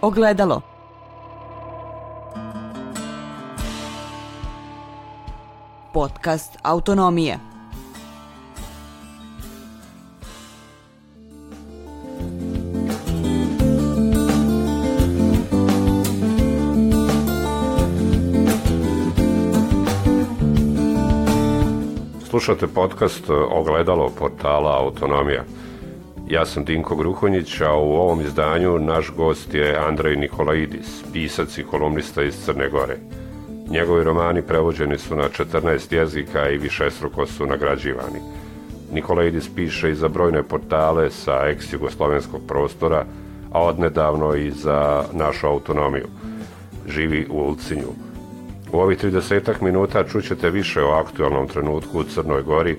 Ogledalo. Podcast Autonomije. Slušate podcast Ogledalo portala Autonomija. Ja sam Dinko Gruhonjić, a u ovom izdanju naš gost je Andrej Nikolaidis, pisac i kolumnista iz Crne Gore. Njegovi romani prevođeni su na 14 jezika i višestruko su nagrađivani. Nikolaidis piše i za brojne portale sa ex-jugoslovenskog prostora, a odnedavno i za našu autonomiju. Živi u Ulcinju. U ovih 30 minuta čućete više o aktualnom trenutku u Crnoj Gori,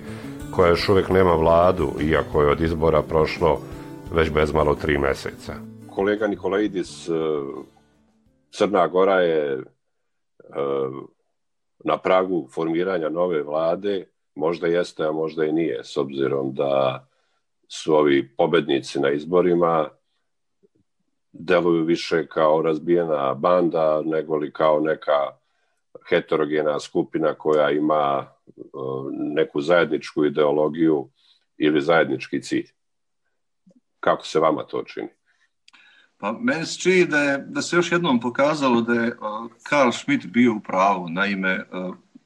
koja još uvijek nema vladu, iako je od izbora prošlo već bezmalo tri meseca. Kolega Nikolaidis, e, Crna Gora je e, na pragu formiranja nove vlade, možda jeste, a možda i nije, s obzirom da su ovi pobednici na izborima deluju više kao razbijena banda nego li kao neka heterogena skupina koja ima neku zajedničku ideologiju ili zajednički cilj. Kako se vama to čini? Pa meni se čini da, je, da se još jednom pokazalo da je Karl Schmidt bio u pravu. Naime,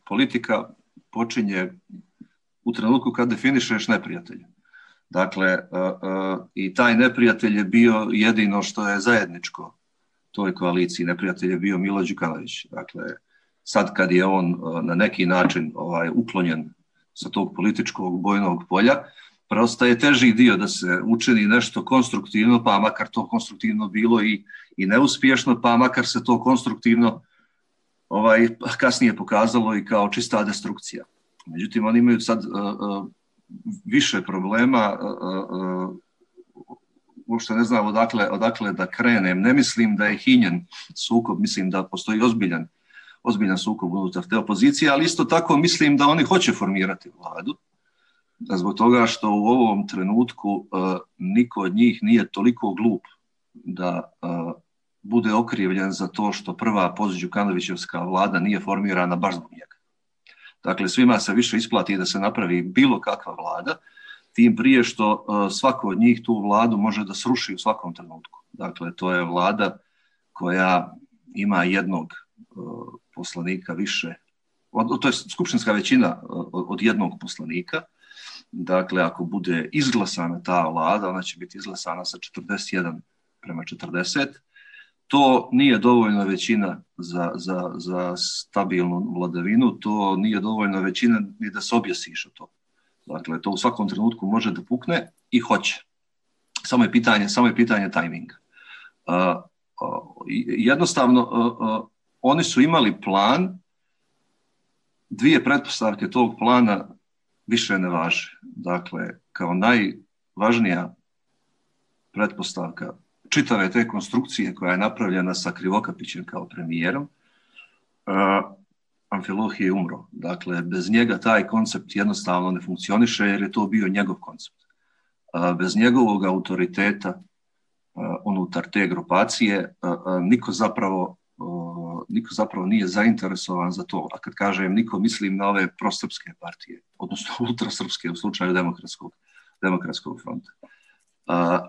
politika počinje u trenutku kad definišeš neprijatelja. Dakle, i taj neprijatelj je bio jedino što je zajedničko toj koaliciji. Neprijatelj je bio Milo Đukanović. Dakle, sad kad je on e, na neki način ovaj, uklonjen sa tog političkog bojnog polja, je teži dio da se učini nešto konstruktivno, pa makar to konstruktivno bilo i, i neuspješno, pa makar se to konstruktivno ovaj, kasnije pokazalo i kao čista destrukcija. Međutim, oni imaju sad uh, uh, više problema, uh, uopšte ne znam odakle, odakle da krenem. Ne mislim da je hinjen sukob, mislim da postoji ozbiljan ozbiljan sukob unutar te opozicije, ali isto tako mislim da oni hoće formirati vladu, zbog toga što u ovom trenutku uh, niko od njih nije toliko glup da uh, bude okrivljen za to što prva Kanovićevska vlada nije formirana baš zbog njega. Dakle, svima se više isplati da se napravi bilo kakva vlada, tim prije što uh, svako od njih tu vladu može da sruši u svakom trenutku. Dakle, to je vlada koja ima jednog poslanika više, to je skupštinska većina od jednog poslanika, dakle ako bude izglasana ta vlada, ona će biti izglasana sa 41 prema 40, to nije dovoljna većina za, za, za stabilnu vladavinu, to nije dovoljna većina ni da se objesiš o to. Dakle, to u svakom trenutku može da pukne i hoće. Samo je pitanje, samo je pitanje tajminga. Uh, uh, jednostavno, uh, oni su imali plan, dvije pretpostavke tog plana više ne važe. Dakle, kao najvažnija pretpostavka čitave te konstrukcije koja je napravljena sa Krivokapićem kao premijerom, uh, Amfiloh je umro. Dakle, bez njega taj koncept jednostavno ne funkcioniše jer je to bio njegov koncept. Uh, bez njegovog autoriteta uh, unutar te grupacije niko zapravo niko zapravo nije zainteresovan za to. A kad kažem niko, mislim na ove prosrpske partije, odnosno ultrasrpske u slučaju demokratskog, demokratskog fronta.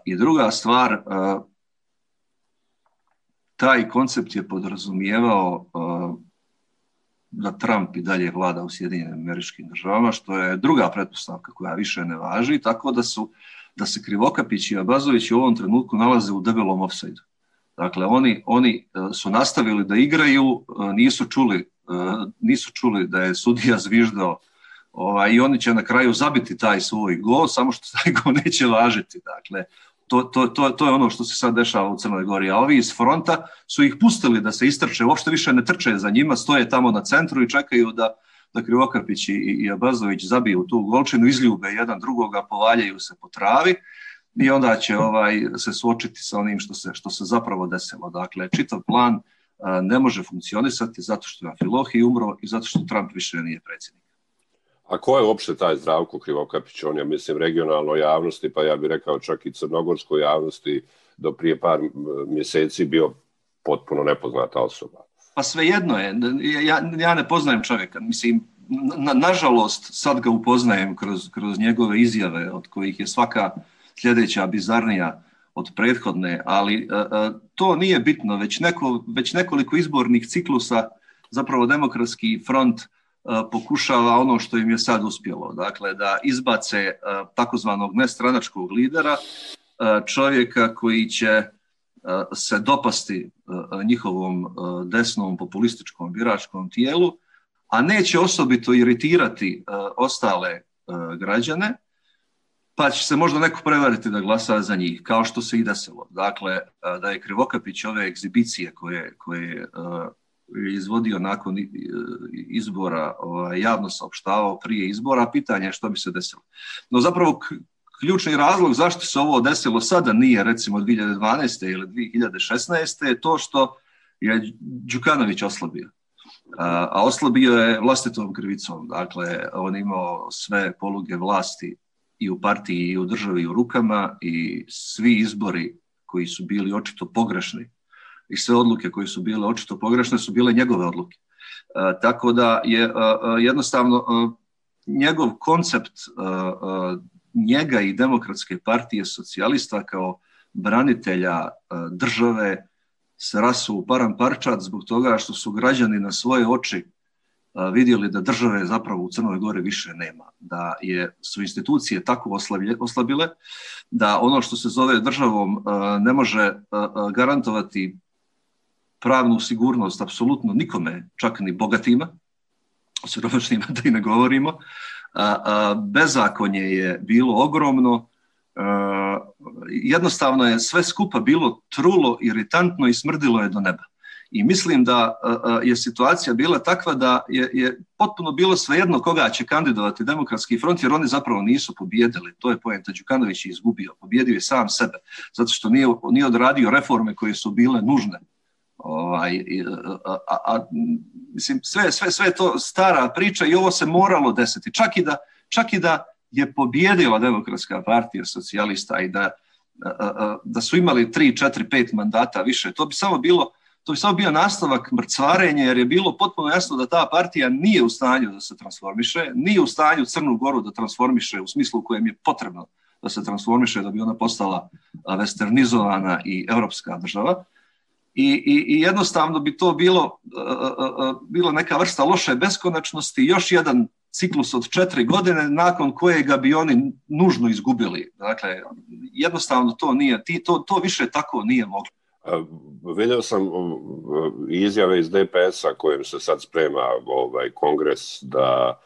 I druga stvar, taj koncept je podrazumijevao da Trump i dalje vlada u Sjedinjenim američkim državama, što je druga pretpostavka koja više ne važi, tako da su da se Krivokapić i Abazović u ovom trenutku nalaze u debelom offside Dakle, oni, oni e, su nastavili da igraju, e, nisu čuli, e, nisu čuli da je sudija zviždao ovaj, i oni će na kraju zabiti taj svoj gol, samo što taj gol neće važiti. Dakle, to, to, to, to je ono što se sad dešava u Crnoj Gori. A ovi iz fronta su ih pustili da se istrče, uopšte više ne trče za njima, stoje tamo na centru i čekaju da, da Krivokapić i, i Abazović zabiju tu golčinu, izljube jedan drugoga, povaljaju se po travi i onda će ovaj se suočiti sa onim što se što se zapravo desilo. Dakle, čitav plan a, ne može funkcionisati zato što je Filohi umro i zato što Trump više nije predsjednik. A ko je uopšte taj Zdravko Krivokapić? On je, mislim, regionalnoj javnosti, pa ja bih rekao čak i crnogorskoj javnosti do prije par mjeseci bio potpuno nepoznata osoba. Pa svejedno je. Ja, ja ne poznajem čovjeka. Mislim, na, nažalost, sad ga upoznajem kroz, kroz njegove izjave, od kojih je svaka sljedeća bizarnija od prethodne, ali a, a, to nije bitno. Već, neko, već nekoliko izbornih ciklusa zapravo demokratski front pokušava ono što im je sad uspjelo. Dakle, da izbace takozvanog nestranačkog lidera, čovjeka koji će se dopasti njihovom desnom populističkom biračkom tijelu, a neće osobito iritirati ostale građane, pa će se možda neko prevariti da glasa za njih, kao što se i desilo. Dakle, da je Krivokapić ove egzibicije koje, koje izvodio nakon izbora, ovaj, javno saopštavao prije izbora, pitanje je što bi se desilo. No zapravo ključni razlog zašto se ovo desilo sada nije recimo 2012. ili 2016. je to što je Đukanović oslabio. A oslabio je vlastitom krivicom. Dakle, on imao sve poluge vlasti i u partiji i u državi u rukama i svi izbori koji su bili očito pogrešni i sve odluke koje su bile očito pogrešne su bile njegove odluke. E, tako da je e, e, jednostavno njegov koncept njega i demokratske partije socijalista kao branitelja države se rasu u param parčat zbog toga što su građani na svoje oči vidjeli da države zapravo u Crnoj Gore više nema, da je, su institucije tako oslabile, da ono što se zove državom ne može garantovati pravnu sigurnost apsolutno nikome, čak ni bogatima, siromašnima da i ne govorimo. Bezakonje je bilo ogromno, jednostavno je sve skupa bilo trulo, iritantno i smrdilo je do neba. I mislim da je situacija bila takva da je, je potpuno bilo svejedno koga će kandidovati demokratski front, jer oni zapravo nisu pobjedili. To je pojenta Đukanović je izgubio. Pobjedio je sam sebe, zato što nije, nije odradio reforme koje su bile nužne Ovaj, a, a, a, mislim, sve, sve, sve to stara priča i ovo se moralo desiti. Čak i da, čak i da je pobjedila demokratska partija socijalista i da, da su imali 3, 4, 5 mandata više, to bi samo bilo to bi samo bio nastavak mrcvarenja jer je bilo potpuno jasno da ta partija nije u stanju da se transformiše, nije u stanju Crnu Goru da transformiše u smislu u kojem je potrebno da se transformiše da bi ona postala westernizovana i evropska država i, i, i jednostavno bi to bilo, bilo neka vrsta loše beskonačnosti, još jedan ciklus od četiri godine nakon kojega bi oni nužno izgubili. Dakle, jednostavno to nije, to, to više tako nije moglo. Vidio sam izjave iz DPS-a kojim se sad sprema ovaj kongres da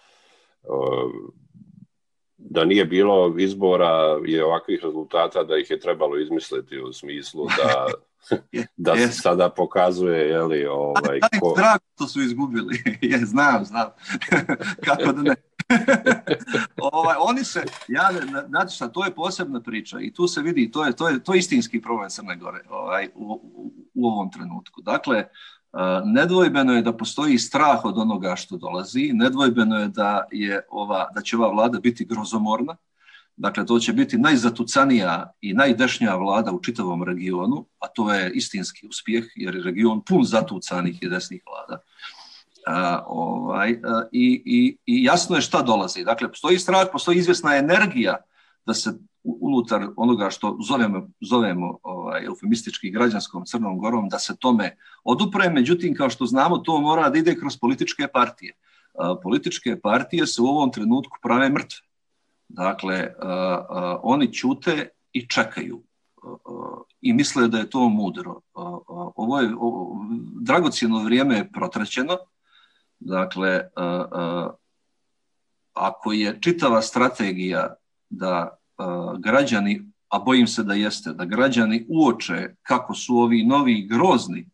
da nije bilo izbora i ovakvih rezultata da ih je trebalo izmisliti u smislu da da se sada pokazuje je li ovaj ko... drago što su izgubili. Je znam znam. Kako da ne ovaj oni se ja znači šta to je posebna priča i tu se vidi to je to je to je istinski problem Crne Gore ovaj u, u, ovom trenutku dakle nedvojbeno je da postoji strah od onoga što dolazi nedvojbeno je da je ova da će ova vlada biti grozomorna Dakle, to će biti najzatucanija i najdešnja vlada u čitavom regionu, a to je istinski uspjeh, jer je region pun zatucanih i desnih vlada. A, ovaj, a, i, i, I jasno je šta dolazi. Dakle, postoji strah, postoji izvjesna energija da se unutar onoga što zovemo, zovemo ovaj, eufemistički građanskom Crnom Gorom, da se tome odupre, međutim, kao što znamo, to mora da ide kroz političke partije. A, političke partije se u ovom trenutku prave mrtve Dakle, oni ćute i čekaju i misle da je to mudro. Ovo je ovo, dragocijeno vrijeme je protraćeno. Dakle, ako je čitava strategija da građani, a bojim se da jeste, da građani uoče kako su ovi novi grozni,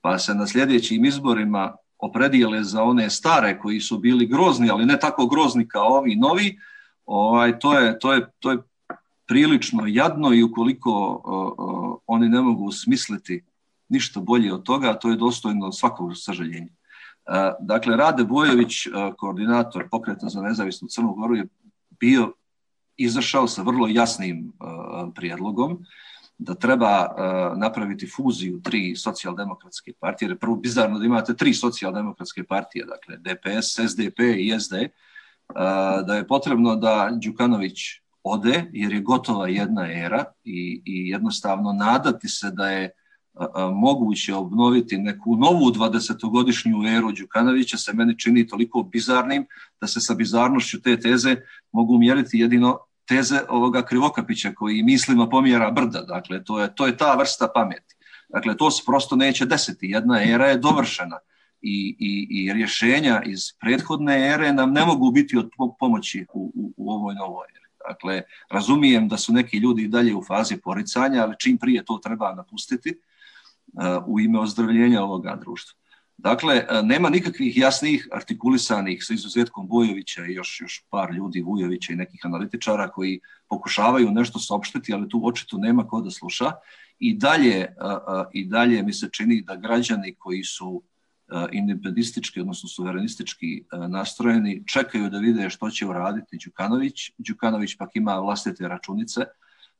pa se na sljedećim izborima opredijele za one stare koji su bili grozni, ali ne tako grozni kao ovi novi, ovaj, to, je, to, je, to je prilično jadno i ukoliko oni ne mogu smisliti ništa bolje od toga, to je dostojno svakog sažaljenja. Dakle, Rade Bojović, koordinator pokreta za nezavisnu Crnu Goru, je bio izašao sa vrlo jasnim prijedlogom da treba napraviti fuziju tri socijaldemokratske partije, jer je prvo bizarno da imate tri socijaldemokratske partije, dakle DPS, SDP i SD, da je potrebno da Đukanović ode, jer je gotova jedna era i, i jednostavno nadati se da je moguće obnoviti neku novu 20-godišnju eru Đukanovića se meni čini toliko bizarnim da se sa bizarnošću te teze mogu mjeriti jedino teze ovoga Krivokapića koji mislima pomjera brda. Dakle, to je, to je ta vrsta pameti. Dakle, to se prosto neće desiti. Jedna era je dovršena i, i, i rješenja iz prethodne ere nam ne mogu biti od pomoći u, u, u ovoj novoj eri. Dakle, razumijem da su neki ljudi i dalje u fazi poricanja, ali čim prije to treba napustiti u ime ozdravljenja ovoga društva. Dakle, nema nikakvih jasnih, artikulisanih, sa izuzetkom Bojovića i još, još par ljudi, Vujovića i nekih analitičara koji pokušavaju nešto saopštiti, ali tu očito nema ko da sluša. I dalje, I dalje mi se čini da građani koji su independistički, odnosno suverenistički nastrojeni, čekaju da vide što će uraditi Đukanović. Đukanović pak ima vlastite računice,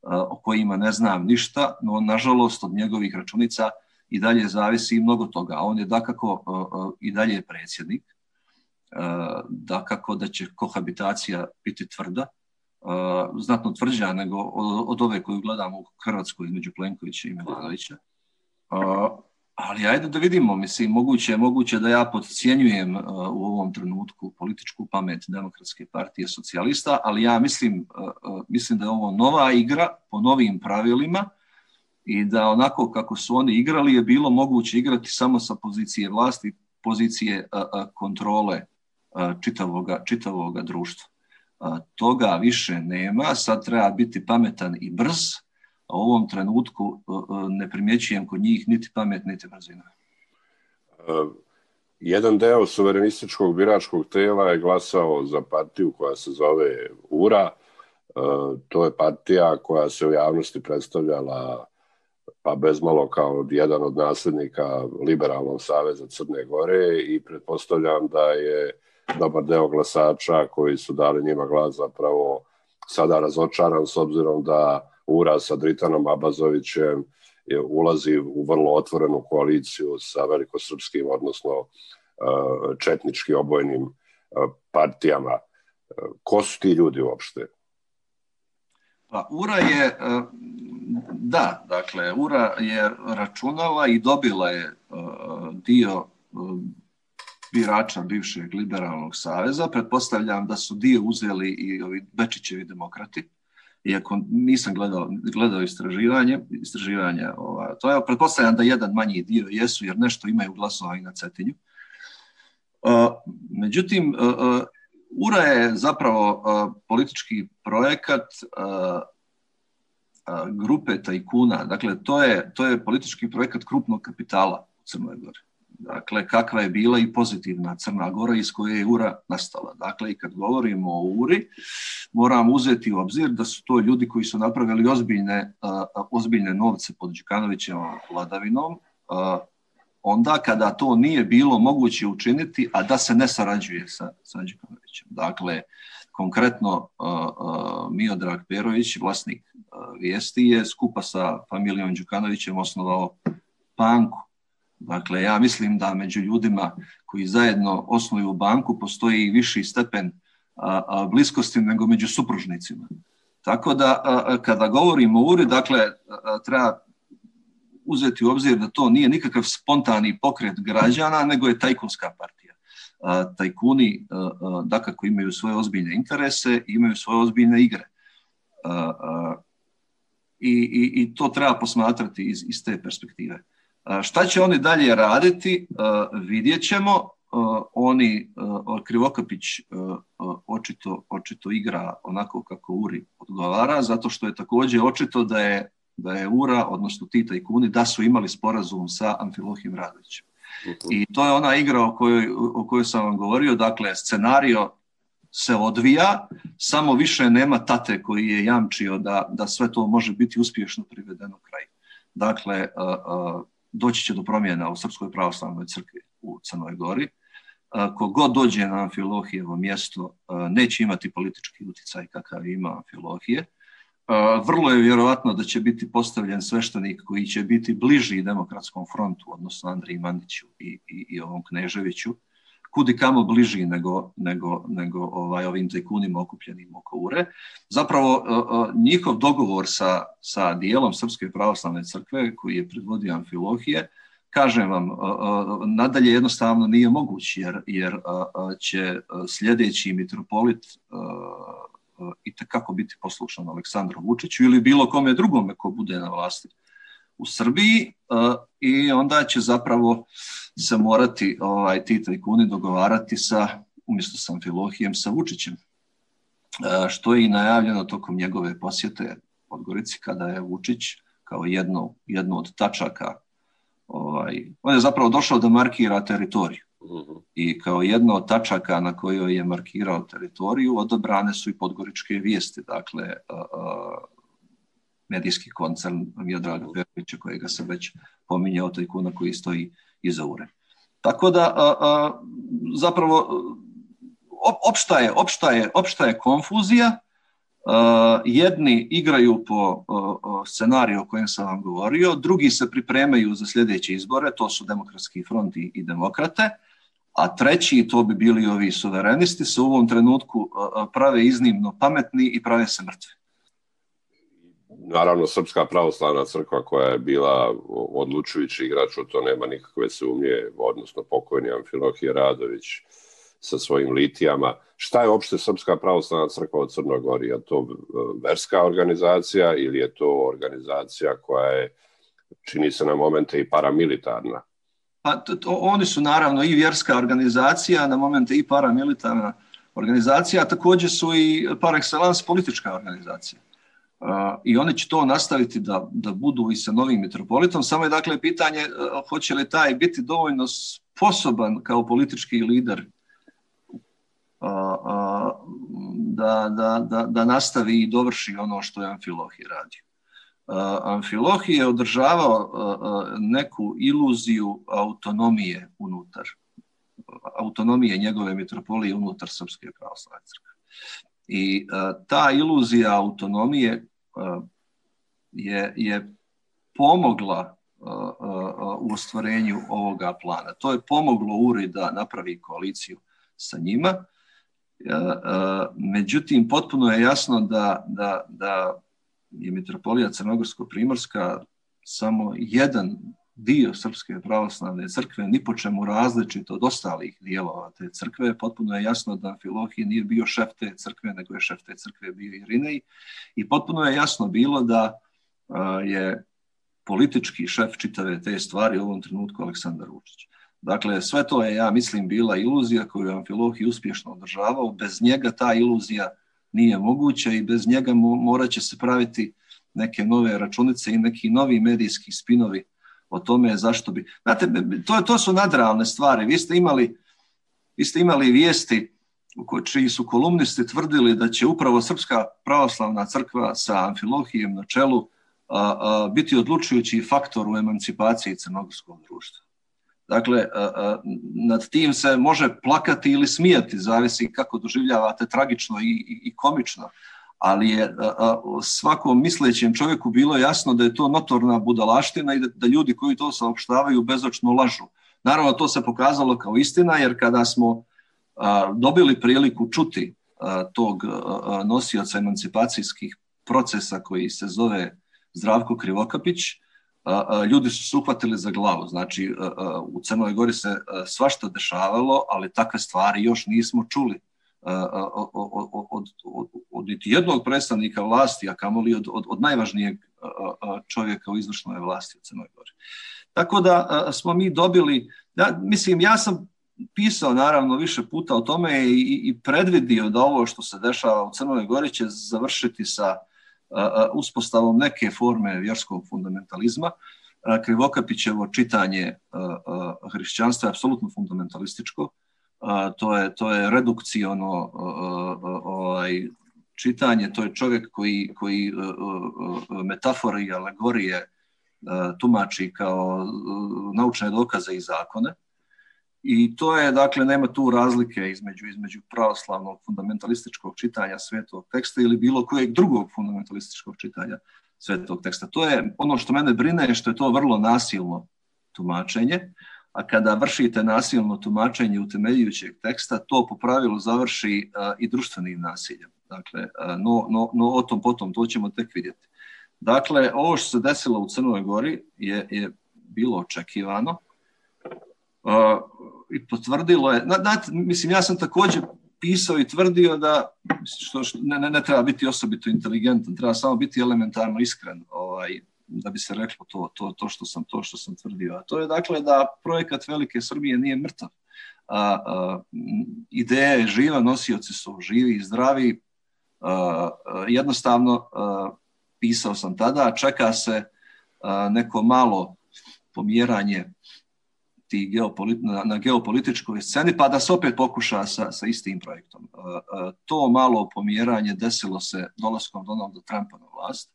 o kojima ne znam ništa, no nažalost od njegovih računica i dalje zavisi mnogo toga. On je dakako i dalje predsjednik, dakako da će kohabitacija biti tvrda, znatno tvrđa nego od ove koju gledamo u Hrvatskoj između Plenkovića i Milanovića. Ali ajde da vidimo, mislim, moguće, moguće da ja podcijenjujem uh, u ovom trenutku političku pamet Demokratske partije socijalista, ali ja mislim, mislim da je ovo nova igra po novim pravilima i da onako kako su oni igrali je bilo moguće igrati samo sa pozicije vlasti, pozicije kontrole čitavoga, čitavoga društva. Toga više nema, sad treba biti pametan i brz, a u ovom trenutku e, e, ne primjećujem kod njih niti pamet, niti brzina. E, jedan deo suverenističkog biračkog tela je glasao za partiju koja se zove URA. To je partija koja se u javnosti predstavljala pa bezmalo kao jedan od naslednika Liberalnog saveza Crne Gore i pretpostavljam da je dobar deo glasača koji su dali njima glas zapravo sada razočaran s obzirom da Ura sa Dritanom Abazovićem je, ulazi u vrlo otvorenu koaliciju sa velikosrpskim, odnosno e, četnički obojnim e, partijama. E, ko su ti ljudi uopšte? Pa Ura je, da, dakle, Ura je računala i dobila je dio birača bivšeg liberalnog saveza. Pretpostavljam da su dio uzeli i ovi Bečićevi demokrati iako nisam gledao, gledao istraživanje, istraživanje ova, to je, pretpostavljam da jedan manji dio jesu, jer nešto imaju glasova i na Cetinju. Međutim, URA je zapravo uh, politički projekat uh, uh, grupe tajkuna, dakle to je, to je politički projekat krupnog kapitala u Crnoj Gori. Dakle, kakva je bila i pozitivna Crna Gora iz koje je URA nastala. Dakle, i kad govorimo o URI, moramo uzeti u obzir da su to ljudi koji su napravili ozbiljne, ozbiljne novce pod Đukanovićem vladavinom, onda kada to nije bilo moguće učiniti, a da se ne sarađuje sa, sa Đukanovićem. Dakle, konkretno uh, uh, Miodrag Perović, vlasnik uh, vijesti, je skupa sa familijom Đukanovićem osnovao banku Dakle, ja mislim da među ljudima koji zajedno osnuju banku postoji viši stepen bliskosti nego među supružnicima. Tako da, kada govorimo o URI, dakle, treba uzeti u obzir da to nije nikakav spontani pokret građana, nego je tajkunska partija. Tajkuni, dakako, imaju svoje ozbiljne interese imaju svoje ozbiljne igre. I, i, i to treba posmatrati iz, iz te perspektive. Šta će oni dalje raditi, vidjet ćemo. Oni, Krivokapić očito, očito igra onako kako Uri odgovara, zato što je također očito da je, da je Ura, odnosno Tita i Kuni, da su imali sporazum sa Amfilohim Radovićem. I to je ona igra o kojoj, o kojoj sam vam govorio, dakle, scenario se odvija, samo više nema tate koji je jamčio da, da sve to može biti uspješno privedeno kraju. Dakle, doći će do promjena u Srpskoj pravoslavnoj crkvi u Crnoj Gori. kogod dođe na Amfilohijevo mjesto neće imati politički utjecaj kakav ima Amfilohije. Vrlo je vjerovatno da će biti postavljen sveštenik koji će biti bliži demokratskom frontu, odnosno Andriji Mandiću i, i, i ovom Kneževiću, kudi kamo bliži nego, nego, nego ovaj, ovim tajkunima okupljenim oko ure. Zapravo njihov dogovor sa, sa dijelom Srpske pravoslavne crkve koji je predvodio Amfilohije, kažem vam, nadalje jednostavno nije moguć jer, jer će sljedeći mitropolit i kako biti poslušan Aleksandru Vučiću ili bilo kome drugome ko bude na vlasti u Srbiji i onda će zapravo se morati ovaj, ti tajkuni dogovarati sa, umjesto sa Amfilohijem, sa Vučićem. Što je i najavljeno tokom njegove posjete Podgorici kada je Vučić kao jedno, jedno od tačaka ovaj, on je zapravo došao da markira teritoriju. I kao jedno od tačaka na kojoj je markirao teritoriju odobrane su i podgoričke vijesti, dakle medijski koncern Miodraga Perovića kojega sam već pominjao, tajkuna koji stoji iza ure. Tako da zapravo opšta je, opšta je, opšta je konfuzija, jedni igraju po scenariju o kojem sam vam govorio, drugi se pripremaju za sljedeće izbore, to su demokratski front i demokrate, a treći, to bi bili ovi suverenisti, se u ovom trenutku prave iznimno pametni i prave se mrtvi. Naravno, Srpska pravoslavna crkva koja je bila odlučujući igrač, u to nema nikakve sumnje, odnosno pokojni Amfilohije Radović sa svojim litijama. Šta je uopšte Srpska pravoslavna crkva u Crnoj Gori? Je to e, verska organizacija ili je to organizacija koja je, čini se na momente, i paramilitarna? Pa to, oni su naravno i vjerska organizacija, na momente i paramilitarna organizacija, a također su i par excellence politička organizacija. I oni će to nastaviti da, da budu i sa novim metropolitom. Samo je dakle pitanje e, hoće li taj biti dovoljno sposoban kao politički lider da, da, da, da nastavi i dovrši ono što je Amfilohi radio. Amfilohi je održavao neku iluziju autonomije unutar, autonomije njegove mitropolije unutar Srpske pravoslavne crkve. I ta iluzija autonomije je, je pomogla u ostvarenju ovoga plana. To je pomoglo Uri da napravi koaliciju sa njima. Međutim, potpuno je jasno da, da, da je mitropolija Crnogorsko-Primorska samo jedan dio Srpske pravoslavne crkve, ni po čemu različito od ostalih dijelova te crkve. Potpuno je jasno da Amfilohije nije bio šef te crkve, nego je šef te crkve bio Irinej. I potpuno je jasno bilo da je politički šef čitave te stvari u ovom trenutku Aleksandar Vučić. Dakle, sve to je, ja mislim, bila iluzija koju je Amfilohij uspješno održavao. Bez njega ta iluzija nije moguća i bez njega morat će se praviti neke nove računice i neki novi medijski spinovi o tome zašto bi... Znate, to, to su nadrealne stvari. Vi ste imali, vi ste imali vijesti čiji su kolumnisti tvrdili da će upravo Srpska pravoslavna crkva sa Amfilohijem na čelu biti odlučujući faktor u emancipaciji crnogorskog društva. Dakle, nad tim se može plakati ili smijati, zavisi kako doživljavate tragično i, i komično, ali je svakom mislećem čovjeku bilo jasno da je to notorna budalaština i da, da ljudi koji to saopštavaju bezočno lažu. Naravno, to se pokazalo kao istina, jer kada smo dobili priliku čuti tog nosioca emancipacijskih procesa koji se zove Zdravko Krivokapić, ljudi su se uhvatili za glavu. Znači, u Crnoj Gori se svašta dešavalo, ali takve stvari još nismo čuli od, od, od, od jednog predstavnika vlasti, a kamoli od, od, od najvažnijeg čovjeka u izvršnoj vlasti u Crnoj Gori. Tako da smo mi dobili, ja, mislim, ja sam pisao naravno više puta o tome i, i predvidio da ovo što se dešava u Crnoj Gori će završiti sa uspostavom neke forme vjerskog fundamentalizma. Krivokapićevo čitanje hrišćanstva je apsolutno fundamentalističko. To je, to je redukciono ovaj, čitanje, to je čovjek koji, koji metafore i alegorije tumači kao naučne dokaze i zakone I to je, dakle, nema tu razlike između, između pravoslavnog fundamentalističkog čitanja svetog teksta ili bilo kojeg drugog fundamentalističkog čitanja svetog teksta. To je ono što mene brine, što je to vrlo nasilno tumačenje, a kada vršite nasilno tumačenje utemeljujućeg teksta, to po pravilu završi uh, i društvenim nasiljem. Dakle, uh, no, no, no o tom potom, to ćemo tek vidjeti. Dakle, ovo što se desilo u Crnoj Gori je, je bilo očekivano i potvrdilo je, na, mislim, ja sam također pisao i tvrdio da što, što ne, ne, treba biti osobito inteligentan, treba samo biti elementarno iskren, ovaj, da bi se reklo to, to, to, što sam, to što sam tvrdio. A to je dakle da projekat Velike Srbije nije mrtav. A, a, ideja je živa, nosioci su živi i zdravi. A, jednostavno pisao sam tada, čeka se neko malo pomjeranje ti geopolit, na, na geopolitičkoj sceni, pa da se opet pokuša sa, sa istim projektom. To malo pomjeranje desilo se dolaskom Donalda Trumpa na vlast.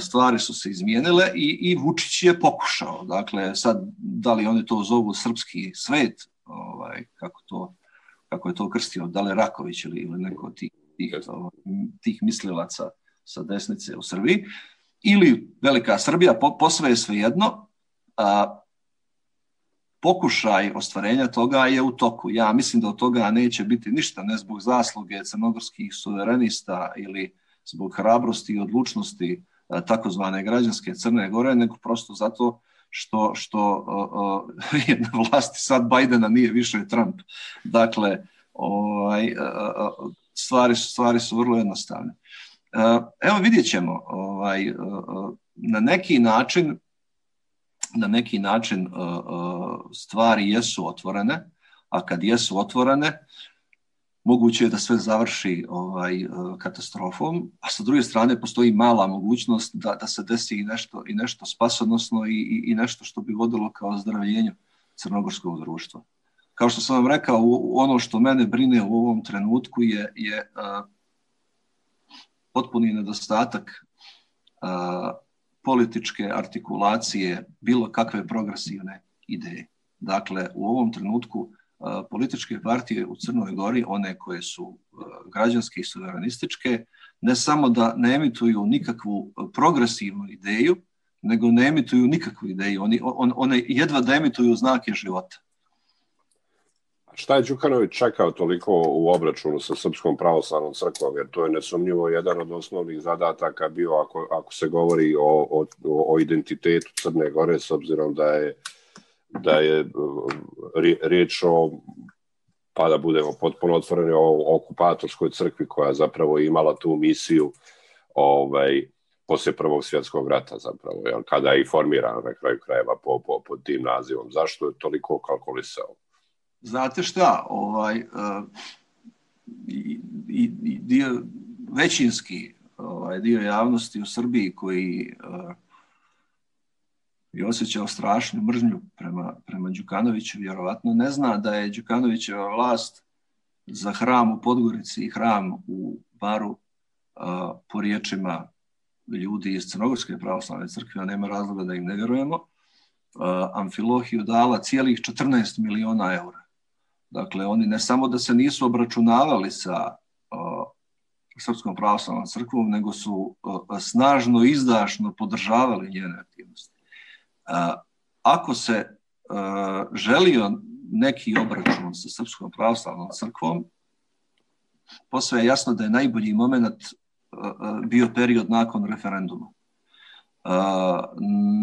Stvari su se izmijenile i, i Vučić je pokušao. Dakle, sad, da li oni to zovu srpski svet, ovaj, kako, to, kako je to krstio, da li Raković ili, ili neko od tih, tih, tih mislilaca sa desnice u Srbiji, ili Velika Srbija, po, posve je svejedno, a, pokušaj ostvarenja toga je u toku. Ja mislim da od toga neće biti ništa, ne zbog zasluge crnogorskih suverenista ili zbog hrabrosti i odlučnosti e, takozvane građanske Crne Gore, nego prosto zato što, što je na vlasti sad Bajdena nije više Trump. Dakle, ovaj, uh, stvari, stvari su vrlo jednostavne. Evo vidjet ćemo. Ovaj, na neki način na neki način uh, uh, stvari jesu otvorene, a kad jesu otvorene, moguće je da sve završi ovaj, uh, katastrofom, a sa druge strane postoji mala mogućnost da, da se desi i nešto, i nešto spasonosno i, i, nešto što bi vodilo kao zdravljenju crnogorskog društva. Kao što sam vam rekao, ono što mene brine u ovom trenutku je, je potpuni nedostatak uh, političke artikulacije bilo kakve progresivne ideje. Dakle, u ovom trenutku političke partije u Crnoj Gori, one koje su građanske i suverenističke, ne samo da ne emituju nikakvu progresivnu ideju, nego ne emituju nikakvu ideju. Oni, on, one jedva da emituju znake života. Šta je Đukanović čekao toliko u obračunu sa Srpskom pravoslavnom crkvom, jer to je nesumnjivo jedan od osnovnih zadataka bio ako, ako se govori o, o, o identitetu Crne Gore, s obzirom da je, da je riječ o pa da budemo potpuno otvoreni o okupatorskoj crkvi koja zapravo imala tu misiju ovaj, poslije Prvog svjetskog rata zapravo, jel, kada je i formirana na kraju krajeva po, po, po tim nazivom. Zašto je toliko kalkulisao? Znate šta, ovaj, uh, i, i, dio, većinski ovaj, dio javnosti u Srbiji koji je osjećao strašnu mržnju prema, prema Đukanoviću, vjerovatno ne zna da je Đukanovićeva vlast za hram u Podgorici i hram u Baru uh, po riječima ljudi iz Crnogorske pravoslavne crkve, a nema razloga da im ne vjerujemo, uh, Amfilohiju dala cijelih 14 miliona eura. Dakle, oni ne samo da se nisu obračunavali sa uh, Srpskom pravoslavnom crkvom, nego su uh, snažno, izdašno podržavali njene aktivnosti. Uh, ako se uh, želio neki obračun sa Srpskom pravoslavnom crkvom, posve je jasno da je najbolji moment uh, bio period nakon referenduma.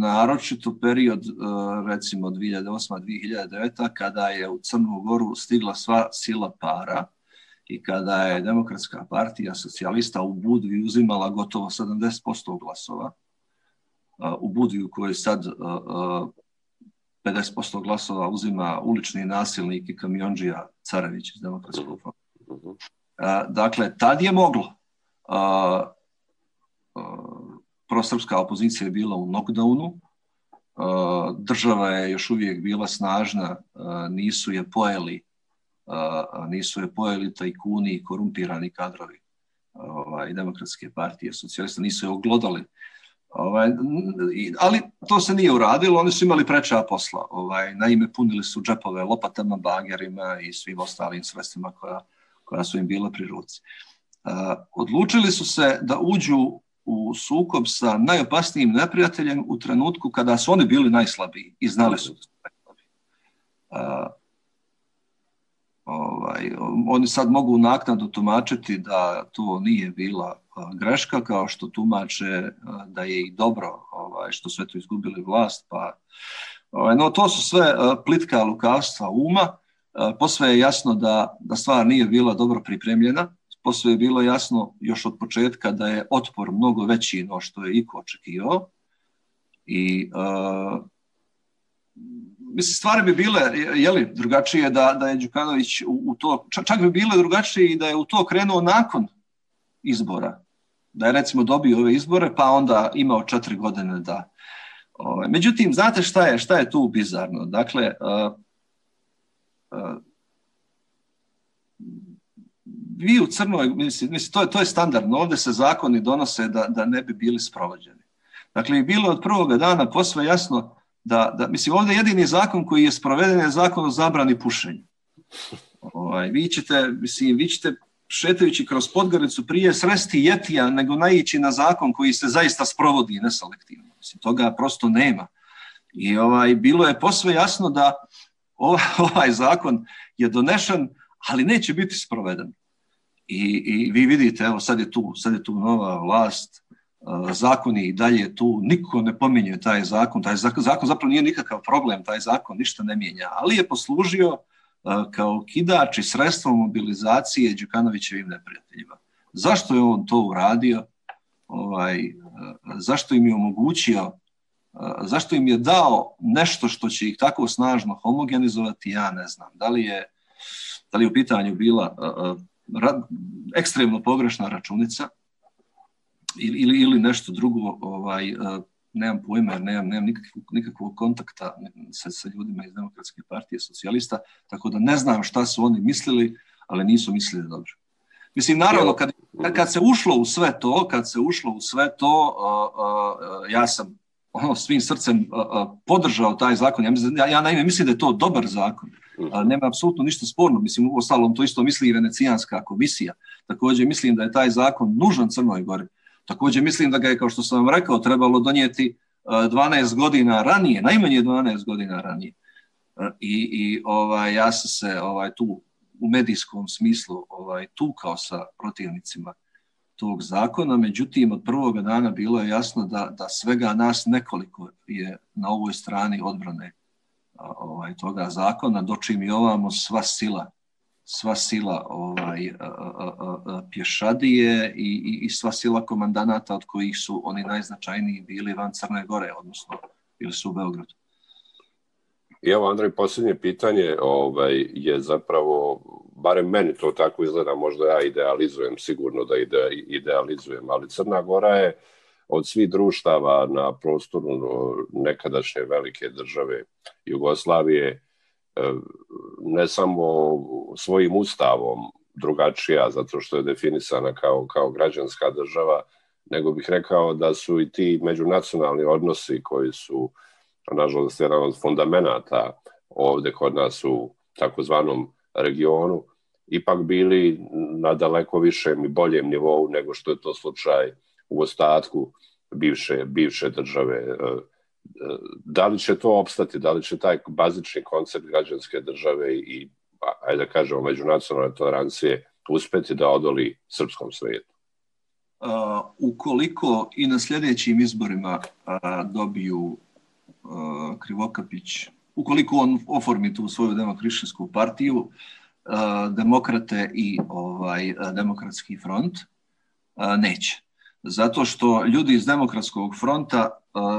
Naročito period uh, recimo 2008-2009 kada je u Crnu Goru stigla sva sila para i kada je demokratska partija socijalista u Budvi uzimala gotovo 70% glasova uh, u Budvi u kojoj sad 50% glasova uzima ulični nasilnik i kamionđija Carević iz demokratskog fonda. Dakle, tad je moglo prosrpska opozicija je bila u knockdownu, uh, država je još uvijek bila snažna, uh, nisu je pojeli, uh, nisu je pojeli tajkuni i korumpirani kadrovi ovaj, demokratske partije socijalista, nisu je oglodali Ovaj, ali to se nije uradilo, oni su imali preča posla. Ovaj, naime, punili su džepove lopatama, bagerima i svim ostalim sredstvima koja, koja su im bila pri ruci. Uh, odlučili su se da uđu u sukob sa najopasnijim neprijateljem u trenutku kada su oni bili najslabiji i znali su da su najslabiji. Uh, ovaj, oni sad mogu naknadno tumačiti da to nije bila greška, kao što tumače da je i dobro ovaj, što sve to izgubili vlast, pa ovaj, no to su sve plitka lukavstva uma, posve je jasno da, da stvar nije bila dobro pripremljena, posve je bilo jasno još od početka da je otpor mnogo veći no što je iko očekivao i uh, mislim, stvari bi bile jeli, drugačije da, da je Đukanović u, u to, čak, bi bile drugačije i da je u to krenuo nakon izbora. Da je recimo dobio ove izbore pa onda imao četiri godine da... Ovaj, međutim, znate šta je, šta je tu bizarno? Dakle, uh, uh, vi u Crnoj, mislim, mislim to, je, to je standardno, ovde se zakoni donose da, da ne bi bili sprovođeni. Dakle, bilo od prvoga dana posve jasno da, da, mislim, ovde jedini zakon koji je sproveden je zakon o zabrani pušenja. Ovaj, vi ćete, mislim, vi ćete šetajući kroz Podgoricu prije sresti jetija nego naići na zakon koji se zaista sprovodi neselektivno. Mislim, toga prosto nema. I ovaj, bilo je posve jasno da ovaj, ovaj zakon je donešen, ali neće biti sproveden. I, I vi vidite, evo sad je tu, sad je tu nova vlast, zakoni i dalje tu, niko ne pominje taj zakon, taj zakon, zakon zapravo nije nikakav problem, taj zakon ništa ne mijenja, ali je poslužio kao kidač i sredstvo mobilizacije Đukanovićevim neprijateljima. Zašto je on to uradio? Ovaj, zašto im je omogućio zašto im je dao nešto što će ih tako snažno homogenizovati, ja ne znam. Da li je, da li je u pitanju bila ekstremno pogrešna računica, ili, ili nešto drugo, ovaj, nemam pojma, nemam, nemam nikakvog, nikakvog kontakta sa, sa ljudima iz Demokratske partije socijalista, tako da ne znam šta su oni mislili, ali nisu mislili dobro. Mislim, naravno, kad, kad se ušlo u sve to, kad se ušlo u sve to, uh, uh, ja sam ono, svim srcem podržao taj zakon. Ja, ja, ja naime mislim da je to dobar zakon. Uh, nema apsolutno ništa sporno. Mislim, u ostalom to isto misli i Venecijanska komisija. Takođe mislim da je taj zakon nužan Crnoj Gori. Takođe mislim da ga je, kao što sam vam rekao, trebalo donijeti 12 godina ranije, najmanje 12 godina ranije. I, i ovaj, ja sam se ovaj, tu u medijskom smislu ovaj, tukao sa protivnicima tog zakona, međutim od prvog dana bilo je jasno da, da svega nas nekoliko je na ovoj strani odbrane ovaj, toga zakona, dočim i ovamo sva sila sva sila ovaj, pješadije i, i, i sva sila komandanata od kojih su oni najznačajniji bili van Crne Gore, odnosno bili su u Beogradu. I evo, Andrej, posljednje pitanje ovaj, je zapravo, barem meni to tako izgleda, možda ja idealizujem, sigurno da ide, idealizujem, ali Crna Gora je od svih društava na prostoru nekadašnje velike države Jugoslavije ne samo svojim ustavom drugačija zato što je definisana kao, kao građanska država, nego bih rekao da su i ti međunacionalni odnosi koji su, nažalost, jedan od fundamenata ovde kod nas u takozvanom regionu, ipak bili na daleko višem i boljem nivou nego što je to slučaj u ostatku bivše, bivše države da li će to opstati, da li će taj bazični koncept građanske države i, ajde da kažemo, međunacionalne tolerancije uspeti da odoli srpskom svetu? Uh, ukoliko i na sljedećim izborima uh, dobiju uh, Krivokapić, ukoliko on oformi tu svoju demokrišćansku partiju, demokrate i ovaj demokratski front, neće. Zato što ljudi iz demokratskog fronta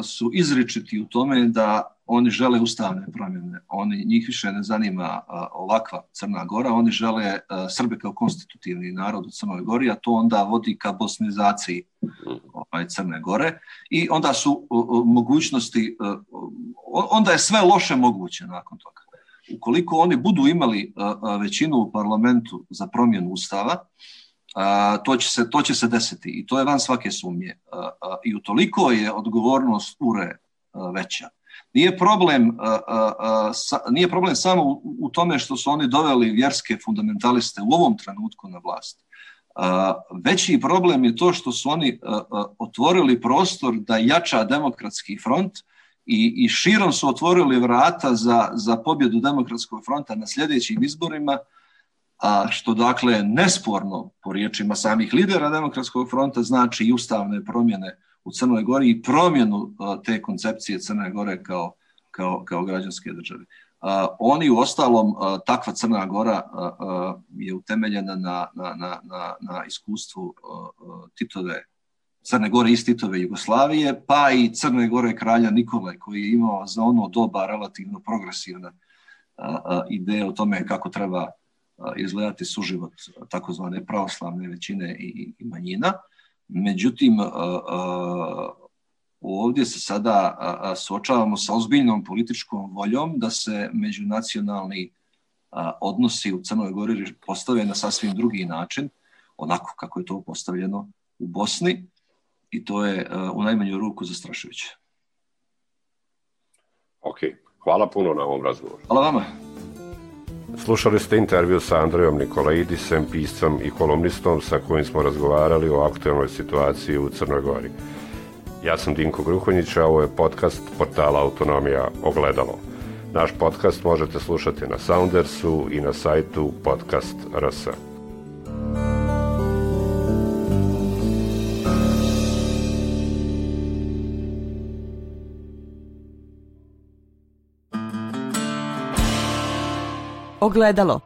su izričiti u tome da oni žele ustavne promjene. Oni, njih više ne zanima ovakva Crna Gora, oni žele Srbe kao konstitutivni narod u Crnoj Gori, a to onda vodi ka bosnizaciji ovaj, Crne Gore i onda su mogućnosti, onda je sve loše moguće nakon toga. Ukoliko oni budu imali većinu u parlamentu za promjenu ustava, to, će se, to će se desiti i to je van svake sumnje. I utoliko je odgovornost URE veća. Nije problem, nije problem samo u tome što su oni doveli vjerske fundamentaliste u ovom trenutku na vlast. Veći problem je to što su oni otvorili prostor da jača demokratski front i, i širom su otvorili vrata za, za pobjedu demokratskog fronta na sljedećim izborima, a što dakle nesporno po riječima samih lidera demokratskog fronta znači i ustavne promjene u Crnoj Gori i promjenu te koncepcije Crne Gore kao, kao, kao građanske države. Oni u ostalom, takva Crna Gora je utemeljena na, na, na, na iskustvu Titove Crne Gore iz Titove Jugoslavije, pa i Crne Gore kralja Nikole koji je imao za ono doba relativno progresivna ideja o tome kako treba izgledati suživot takozvane pravoslavne većine i, i manjina. Međutim, ovdje se sada suočavamo sa ozbiljnom političkom voljom da se međunacionalni odnosi u Crnoj Gori postave na sasvim drugi način, onako kako je to postavljeno u Bosni i to je u najmanju ruku zastrašujuće. Ok, hvala puno na ovom razgovoru. Hvala vama. Slušali ste intervju sa Andrejom Nikolaidisem, piscom i kolumnistom sa kojim smo razgovarali o aktualnoj situaciji u Crnoj Gori. Ja sam Dinko Gruhonjić, a ovo je podcast portala Autonomija Ogledalo. Naš podcast možete slušati na Soundersu i na sajtu podcast.rs. Ogledalo